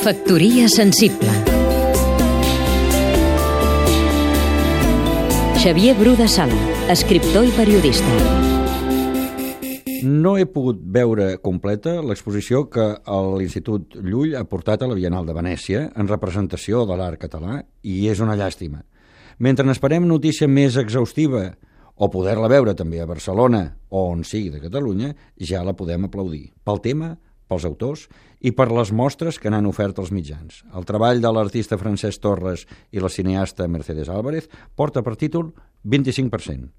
Factoria sensible Xavier Bru de Sala, escriptor i periodista. No he pogut veure completa l'exposició que l'Institut Llull ha portat a la Bienal de Venècia en representació de l'art català i és una llàstima. Mentre n'esperem notícia més exhaustiva o poder-la veure també a Barcelona o on sigui de Catalunya, ja la podem aplaudir. Pel tema, pels autors i per les mostres que n'han ofert els mitjans. El treball de l'artista Francesc Torres i la cineasta Mercedes Álvarez porta per títol 25%.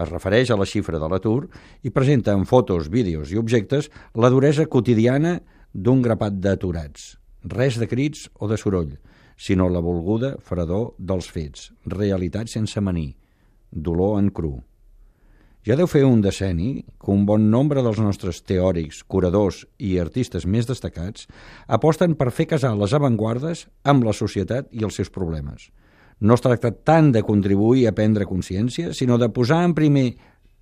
Es refereix a la xifra de l'atur i presenta en fotos, vídeos i objectes la duresa quotidiana d'un grapat d'aturats. Res de crits o de soroll, sinó la volguda fredor dels fets, realitat sense manir, dolor en cru. Ja deu fer un decenni que un bon nombre dels nostres teòrics, curadors i artistes més destacats aposten per fer casar les avantguardes amb la societat i els seus problemes. No es tracta tant de contribuir a prendre consciència, sinó de posar en primer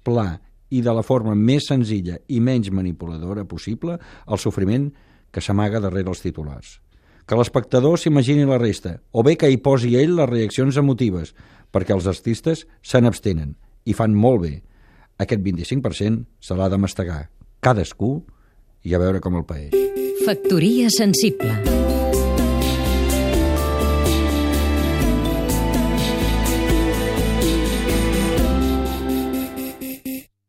pla i de la forma més senzilla i menys manipuladora possible el sofriment que s'amaga darrere els titulars. Que l'espectador s'imagini la resta, o bé que hi posi ell les reaccions emotives, perquè els artistes se n'abstenen i fan molt bé. Aquest 25% se l'ha de mastegar cadascú i a veure com el paeix. Factoria sensible